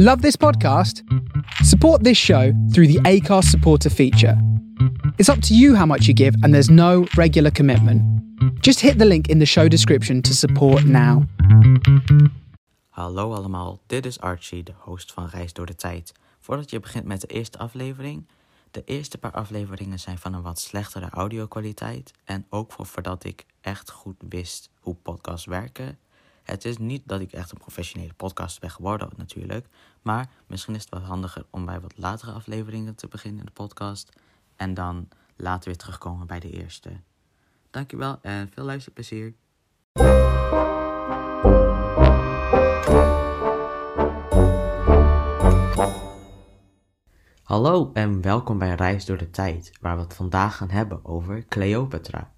Love this podcast? Support this show through the ACARS supporter feature. It's up to you how much you give, and there's no regular commitment. Just hit the link in the show description to support now. Hallo allemaal, dit is Archie, de host van Reis door de Tijd. Voordat je begint met de eerste aflevering, de eerste paar afleveringen zijn van een wat slechtere audio-kwaliteit. En ook voor voordat ik echt goed wist hoe podcasts werken. Het is niet dat ik echt een professionele podcast ben geworden natuurlijk. Maar misschien is het wat handiger om bij wat latere afleveringen te beginnen in de podcast. En dan later weer terugkomen bij de eerste. Dankjewel en veel luisterplezier. Hallo en welkom bij Reis door de Tijd, waar we het vandaag gaan hebben over Cleopatra.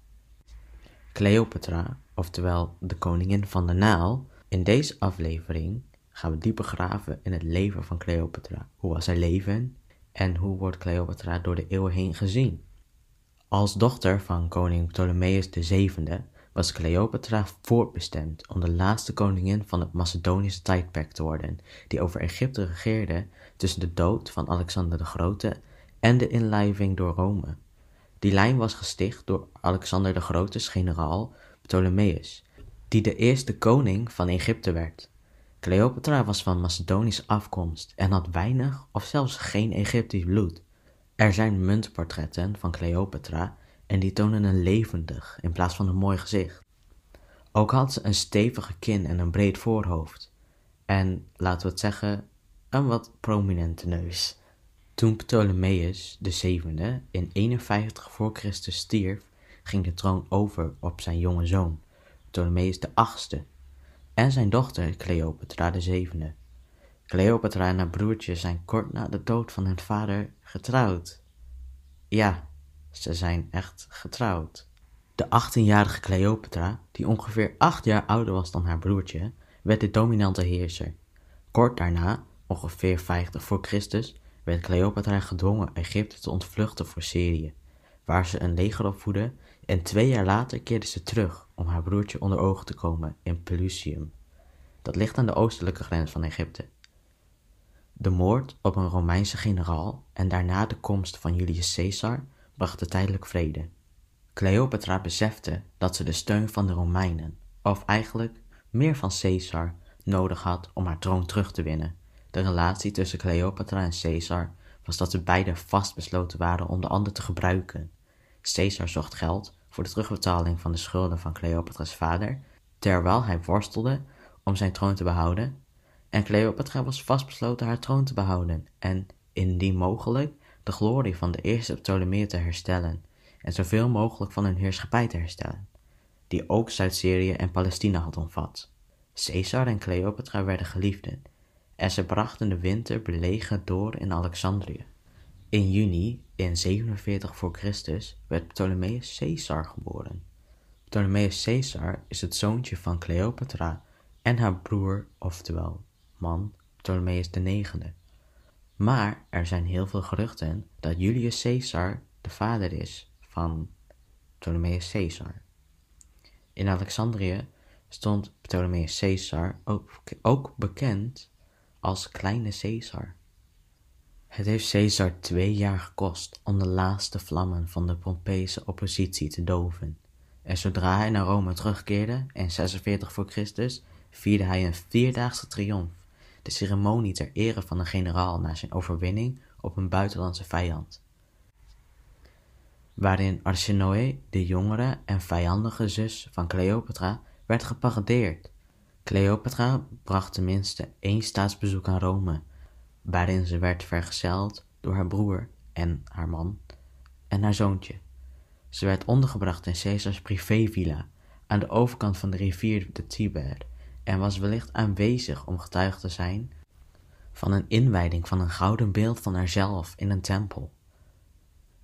Cleopatra, oftewel de koningin van de Naal. In deze aflevering gaan we dieper graven in het leven van Cleopatra. Hoe was haar leven en hoe wordt Cleopatra door de eeuwen heen gezien? Als dochter van koning Ptolemeus VII was Cleopatra voorbestemd om de laatste koningin van het Macedonische tijdperk te worden, die over Egypte regeerde tussen de dood van Alexander de Grote en de inlijving door Rome. Die lijn was gesticht door Alexander de Grote's generaal Ptolemeus, die de eerste koning van Egypte werd. Cleopatra was van Macedonische afkomst en had weinig of zelfs geen Egyptisch bloed. Er zijn muntportretten van Cleopatra en die tonen een levendig in plaats van een mooi gezicht. Ook had ze een stevige kin en een breed voorhoofd. En, laten we het zeggen, een wat prominente neus. Toen Ptolemeus zevende in 51 voor Christus stierf, ging de troon over op zijn jonge zoon, Ptolemeus de achtste, en zijn dochter Cleopatra de zevende. Cleopatra en haar broertje zijn kort na de dood van hun vader getrouwd. Ja, ze zijn echt getrouwd. De 18-jarige Cleopatra, die ongeveer 8 jaar ouder was dan haar broertje, werd de dominante heerser. Kort daarna, ongeveer 50 voor Christus, werd Cleopatra gedwongen Egypte te ontvluchten voor Syrië, waar ze een leger opvoedde en twee jaar later keerde ze terug om haar broertje onder ogen te komen in Pelusium. Dat ligt aan de oostelijke grens van Egypte. De moord op een Romeinse generaal en daarna de komst van Julius Caesar brachten tijdelijk vrede. Cleopatra besefte dat ze de steun van de Romeinen, of eigenlijk meer van Caesar, nodig had om haar troon terug te winnen. De relatie tussen Cleopatra en Caesar was dat ze beiden vastbesloten waren om de ander te gebruiken. Caesar zocht geld voor de terugbetaling van de schulden van Cleopatra's vader, terwijl hij worstelde om zijn troon te behouden, en Cleopatra was vastbesloten haar troon te behouden en, indien mogelijk, de glorie van de eerste Ptolemeeën te herstellen en zoveel mogelijk van hun heerschappij te herstellen, die ook Zuid-Syrië en Palestina had omvat. Caesar en Cleopatra werden geliefden en ze brachten de winter belegen door in Alexandrië. In juni in 47 voor Christus werd Ptolemeus Caesar geboren. Ptolemeus Caesar is het zoontje van Cleopatra en haar broer, oftewel man, Ptolemeus IX. Maar er zijn heel veel geruchten dat Julius Caesar de vader is van Ptolemeus Caesar. In Alexandrië stond Ptolemeus Caesar ook, ook bekend als Kleine Caesar. Het heeft Caesar twee jaar gekost om de laatste vlammen van de Pompese oppositie te doven. En zodra hij naar Rome terugkeerde in 46 voor Christus, vierde hij een vierdaagse triomf, de ceremonie ter ere van een generaal na zijn overwinning op een buitenlandse vijand. Waarin Arsinoe, de jongere en vijandige zus van Cleopatra, werd geparadeerd. Cleopatra bracht tenminste één staatsbezoek aan Rome, waarin ze werd vergezeld door haar broer en haar man en haar zoontje. Ze werd ondergebracht in Caesars privévilla aan de overkant van de rivier de Tiber en was wellicht aanwezig om getuige te zijn van een inwijding van een gouden beeld van haarzelf in een tempel.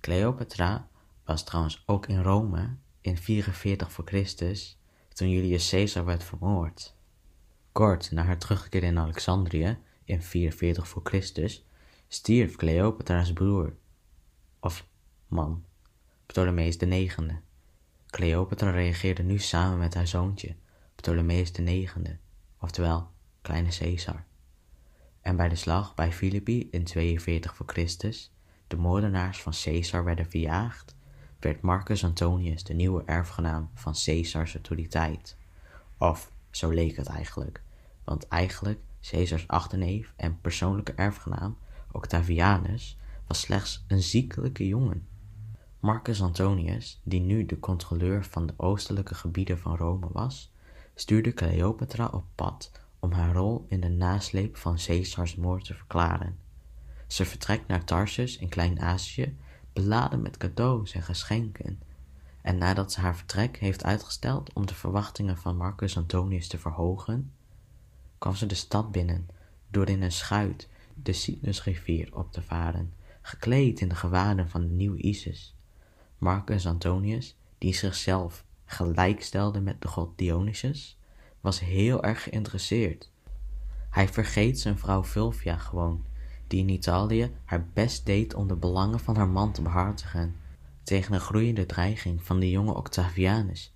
Cleopatra was trouwens ook in Rome in 44 voor Christus toen Julius Caesar werd vermoord. Kort na haar terugkeer in Alexandrië in 44 voor Christus stierf Cleopatra's broer, of man, Ptolemeus IX. Cleopatra reageerde nu samen met haar zoontje, Ptolemeus IX, oftewel kleine Caesar. en bij de slag bij Philippi in 42 voor Christus de moordenaars van Caesar werden verjaagd, werd Marcus Antonius de nieuwe erfgenaam van Caesars autoriteit. Of zo leek het eigenlijk, want eigenlijk Caesars achterneef en persoonlijke erfgenaam Octavianus was slechts een ziekelijke jongen. Marcus Antonius, die nu de controleur van de oostelijke gebieden van Rome was, stuurde Cleopatra op pad om haar rol in de nasleep van Caesars moord te verklaren. Ze vertrekt naar Tarsus in Klein-Azië, beladen met cadeaus en geschenken. En nadat ze haar vertrek heeft uitgesteld om de verwachtingen van Marcus Antonius te verhogen, kwam ze de stad binnen door in een schuit de Cydnusrivier op te varen, gekleed in de gewaden van de nieuwe Isis. Marcus Antonius, die zichzelf gelijkstelde met de god Dionysus, was heel erg geïnteresseerd. Hij vergeet zijn vrouw Fulvia gewoon, die in Italië haar best deed om de belangen van haar man te behartigen, tegen een groeiende dreiging van de jonge Octavianus,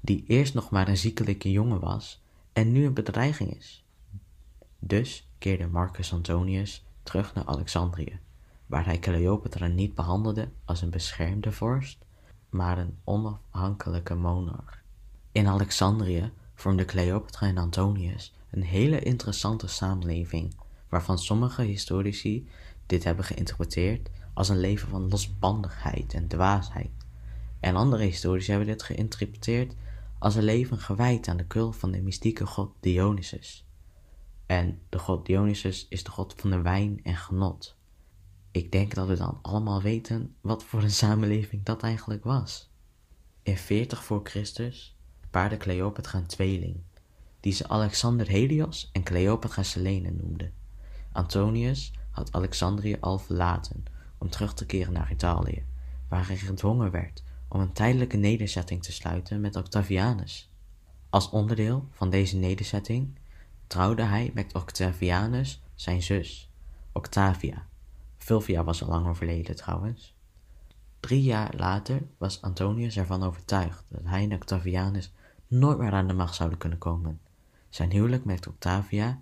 die eerst nog maar een ziekelijke jongen was en nu een bedreiging is. Dus keerde Marcus Antonius terug naar Alexandrië, waar hij Cleopatra niet behandelde als een beschermde vorst, maar een onafhankelijke monarch. In Alexandrië vormden Cleopatra en Antonius een hele interessante samenleving, waarvan sommige historici dit hebben geïnterpreteerd als een leven van losbandigheid en dwaasheid. En andere historici hebben dit geïnterpreteerd als een leven gewijd aan de cult van de mystieke god Dionysus. En de god Dionysus is de god van de wijn en genot. Ik denk dat we dan allemaal weten wat voor een samenleving dat eigenlijk was. In 40 voor Christus paarde Cleopatra een tweeling, die ze Alexander Helios en Cleopatra Selene noemde. Antonius had Alexandrië al verlaten om terug te keren naar Italië, waar hij gedwongen werd om een tijdelijke nederzetting te sluiten met Octavianus. Als onderdeel van deze nederzetting trouwde hij met Octavianus zijn zus, Octavia. Fulvia was al lang overleden trouwens. Drie jaar later was Antonius ervan overtuigd dat hij en Octavianus nooit meer aan de macht zouden kunnen komen. Zijn huwelijk met Octavia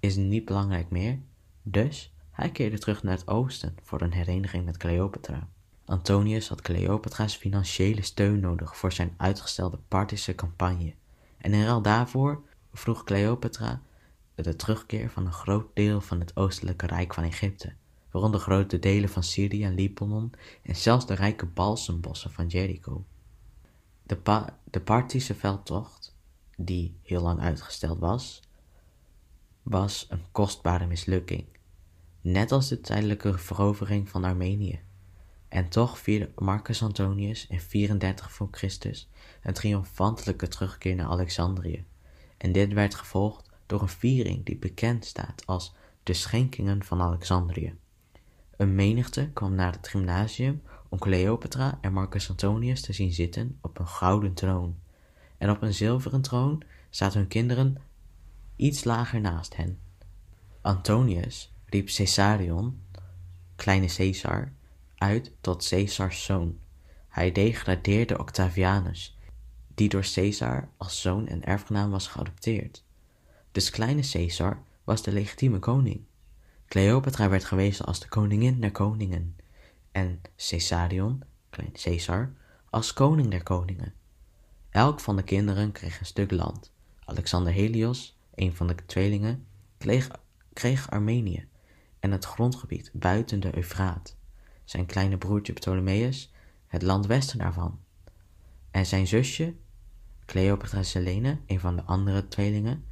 is niet belangrijk meer, dus hij keerde terug naar het oosten voor een hereniging met Cleopatra. Antonius had Cleopatra's financiële steun nodig voor zijn uitgestelde Parthische campagne, en in ruil daarvoor vroeg Cleopatra de terugkeer van een groot deel van het oostelijke rijk van Egypte, waaronder grote delen van Syrië en Libanon en zelfs de rijke balsembossen van Jericho. De, pa de veldtocht, die heel lang uitgesteld was, was een kostbare mislukking, net als de tijdelijke verovering van Armenië. En toch vierde Marcus Antonius in 34 voor Christus een triomfantelijke terugkeer naar Alexandrië. En dit werd gevolgd door een viering die bekend staat als de Schenkingen van Alexandrië. Een menigte kwam naar het gymnasium om Cleopatra en Marcus Antonius te zien zitten op een gouden troon. En op een zilveren troon zaten hun kinderen iets lager naast hen. Antonius riep Caesarion, kleine Caesar, uit tot Caesars zoon. Hij degradeerde Octavianus, die door Caesar als zoon en erfgenaam was geadopteerd. Dus kleine Caesar was de legitieme koning. Cleopatra werd gewezen als de koningin der koningen en Caesarion, klein Caesar, als koning der koningen. Elk van de kinderen kreeg een stuk land. Alexander Helios, een van de tweelingen, kreeg, kreeg Armenië en het grondgebied buiten de Eufraat. Zijn kleine broertje Ptolemeus het land westen daarvan. En zijn zusje, Cleopatra Selene, een van de andere tweelingen,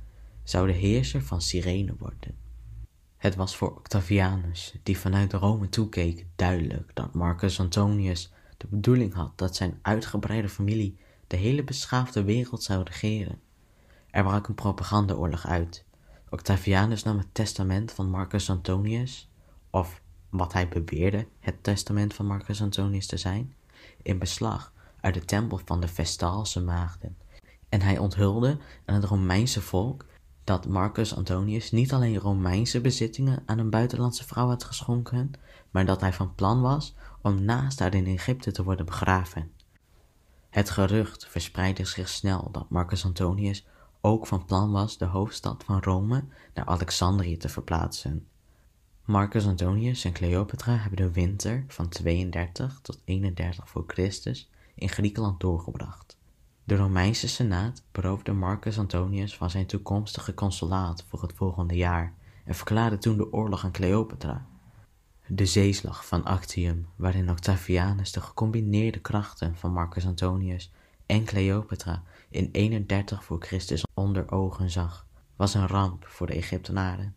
zou de heerser van Cyrene worden. Het was voor Octavianus, die vanuit Rome toekeek, duidelijk dat Marcus Antonius de bedoeling had dat zijn uitgebreide familie de hele beschaafde wereld zou regeren. Er brak een propagandaoorlog uit. Octavianus nam het testament van Marcus Antonius, of wat hij beweerde het testament van Marcus Antonius te zijn, in beslag uit de tempel van de Vestaalse maagden. En hij onthulde aan het Romeinse volk dat Marcus Antonius niet alleen Romeinse bezittingen aan een buitenlandse vrouw had geschonken, maar dat hij van plan was om naast haar in Egypte te worden begraven. Het gerucht verspreidde zich snel dat Marcus Antonius ook van plan was de hoofdstad van Rome naar Alexandrië te verplaatsen. Marcus Antonius en Cleopatra hebben de winter van 32 tot 31 voor Christus in Griekenland doorgebracht. De Romeinse Senaat beroofde Marcus Antonius van zijn toekomstige consulaat voor het volgende jaar en verklaarde toen de oorlog aan Cleopatra. De zeeslag van Actium, waarin Octavianus de gecombineerde krachten van Marcus Antonius en Cleopatra in 31 voor Christus onder ogen zag, was een ramp voor de Egyptenaren.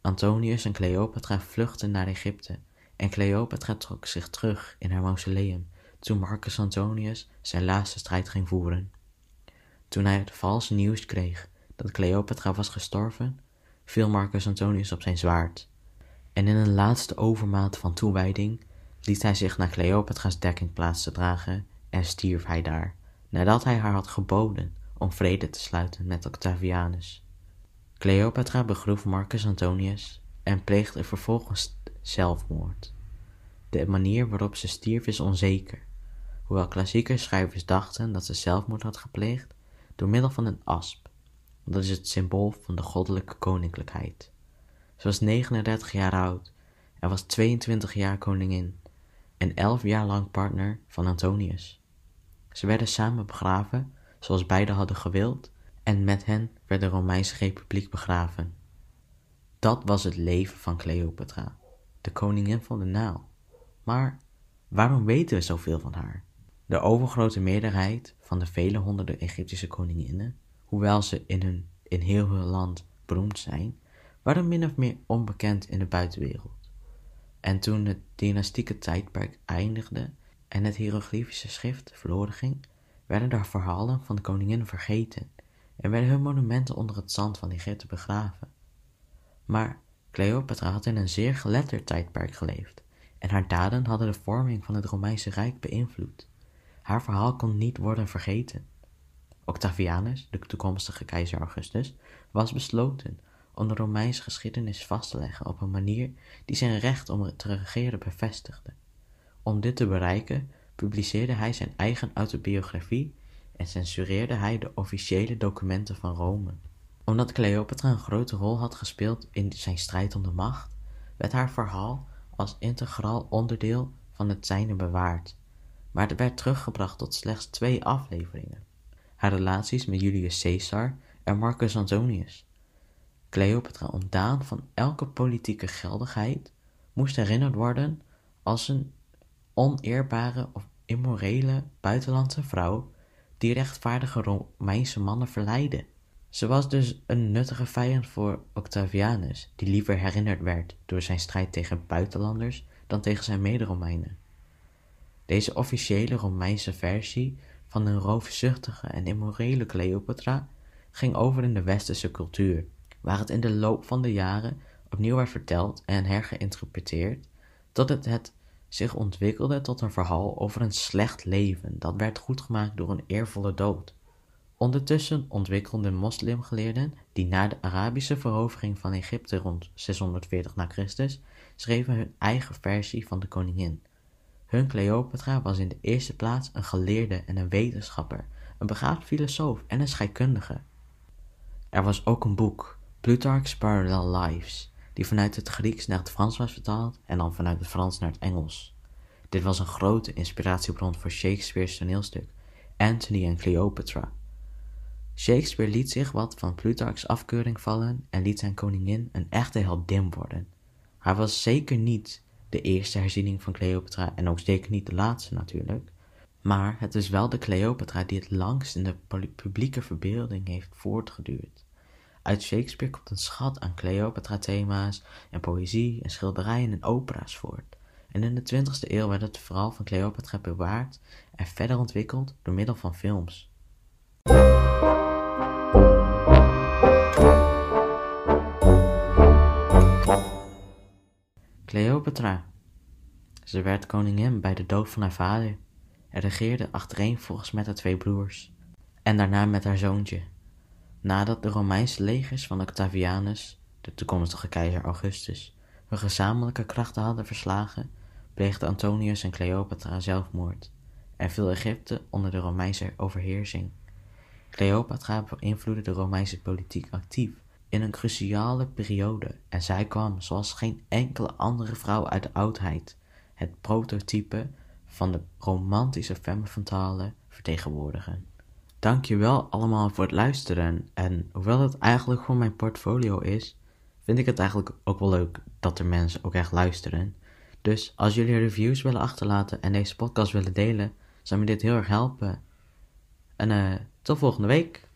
Antonius en Cleopatra vluchtten naar Egypte en Cleopatra trok zich terug in haar mausoleum toen Marcus Antonius zijn laatste strijd ging voeren. Toen hij het valse nieuws kreeg dat Cleopatra was gestorven, viel Marcus Antonius op zijn zwaard. En in een laatste overmaat van toewijding liet hij zich naar Cleopatra's dekkingplaats te dragen en stierf hij daar, nadat hij haar had geboden om vrede te sluiten met Octavianus. Cleopatra begroef Marcus Antonius en pleegde vervolgens zelfmoord. De manier waarop ze stierf is onzeker, hoewel klassieke schrijvers dachten dat ze zelfmoord had gepleegd door middel van een asp, dat is het symbool van de goddelijke koninklijkheid. Ze was 39 jaar oud en was 22 jaar koningin en 11 jaar lang partner van Antonius. Ze werden samen begraven, zoals beiden hadden gewild, en met hen werd de Romeinse Republiek begraven. Dat was het leven van Cleopatra, de koningin van de Naal. Maar waarom weten we zoveel van haar? De overgrote meerderheid van de vele honderden Egyptische koninginnen, hoewel ze in, hun, in heel hun land beroemd zijn, waren min of meer onbekend in de buitenwereld. En toen het dynastieke tijdperk eindigde en het hieroglyphische schrift verloren ging, werden de verhalen van de koninginnen vergeten en werden hun monumenten onder het zand van Egypte begraven. Maar Cleopatra had in een zeer geletterd tijdperk geleefd en haar daden hadden de vorming van het Romeinse Rijk beïnvloed. Haar verhaal kon niet worden vergeten. Octavianus, de toekomstige keizer Augustus, was besloten om de Romeinse geschiedenis vast te leggen op een manier die zijn recht om te regeren bevestigde. Om dit te bereiken publiceerde hij zijn eigen autobiografie en censureerde hij de officiële documenten van Rome. Omdat Cleopatra een grote rol had gespeeld in zijn strijd om de macht, werd haar verhaal als integraal onderdeel van het zijne bewaard, maar het werd teruggebracht tot slechts twee afleveringen: haar relaties met Julius Caesar en Marcus Antonius. Cleopatra, ontdaan van elke politieke geldigheid, moest herinnerd worden als een oneerbare of immorele buitenlandse vrouw die rechtvaardige Romeinse mannen verleidde. Ze was dus een nuttige vijand voor Octavianus, die liever herinnerd werd door zijn strijd tegen buitenlanders dan tegen zijn mede-Romeinen. Deze officiële Romeinse versie van een roofzuchtige en immorele Cleopatra ging over in de westerse cultuur, waar het in de loop van de jaren opnieuw werd verteld en hergeïnterpreteerd, tot het, het zich ontwikkelde tot een verhaal over een slecht leven dat werd goedgemaakt door een eervolle dood. Ondertussen ontwikkelden moslimgeleerden die na de Arabische verovering van Egypte rond 640 na Christus schreven hun eigen versie van de koningin. Hun Cleopatra was in de eerste plaats een geleerde en een wetenschapper, een begaafd filosoof en een scheikundige. Er was ook een boek, Plutarch's Parallel Lives, die vanuit het Grieks naar het Frans was vertaald en dan vanuit het Frans naar het Engels. Dit was een grote inspiratiebron voor Shakespeare's toneelstuk Antony en Cleopatra. Shakespeare liet zich wat van Plutarch's afkeuring vallen en liet zijn koningin een echte heldin worden. Hij was zeker niet de eerste herziening van Cleopatra en ook zeker niet de laatste natuurlijk, maar het is wel de Cleopatra die het langst in de publieke verbeelding heeft voortgeduurd. Uit Shakespeare komt een schat aan Cleopatra-thema's en poëzie en schilderijen en opera's voort. En in de 20e eeuw werd het verhaal van Cleopatra bewaard en verder ontwikkeld door middel van films. Cleopatra. Ze werd koningin bij de dood van haar vader en regeerde achtereenvolgens met haar twee broers en daarna met haar zoontje. Nadat de Romeinse legers van Octavianus, de toekomstige keizer Augustus, hun gezamenlijke krachten hadden verslagen, pleegden Antonius en Cleopatra zelfmoord en viel Egypte onder de Romeinse overheersing. Cleopatra beïnvloedde de Romeinse politiek actief in een cruciale periode en zij kwam, zoals geen enkele andere vrouw uit de oudheid, het prototype van de romantische femme fatale vertegenwoordigen. Dankjewel allemaal voor het luisteren en hoewel het eigenlijk voor mijn portfolio is, vind ik het eigenlijk ook wel leuk dat er mensen ook echt luisteren. Dus als jullie reviews willen achterlaten en deze podcast willen delen, zou me dit heel erg helpen. En uh, tot volgende week.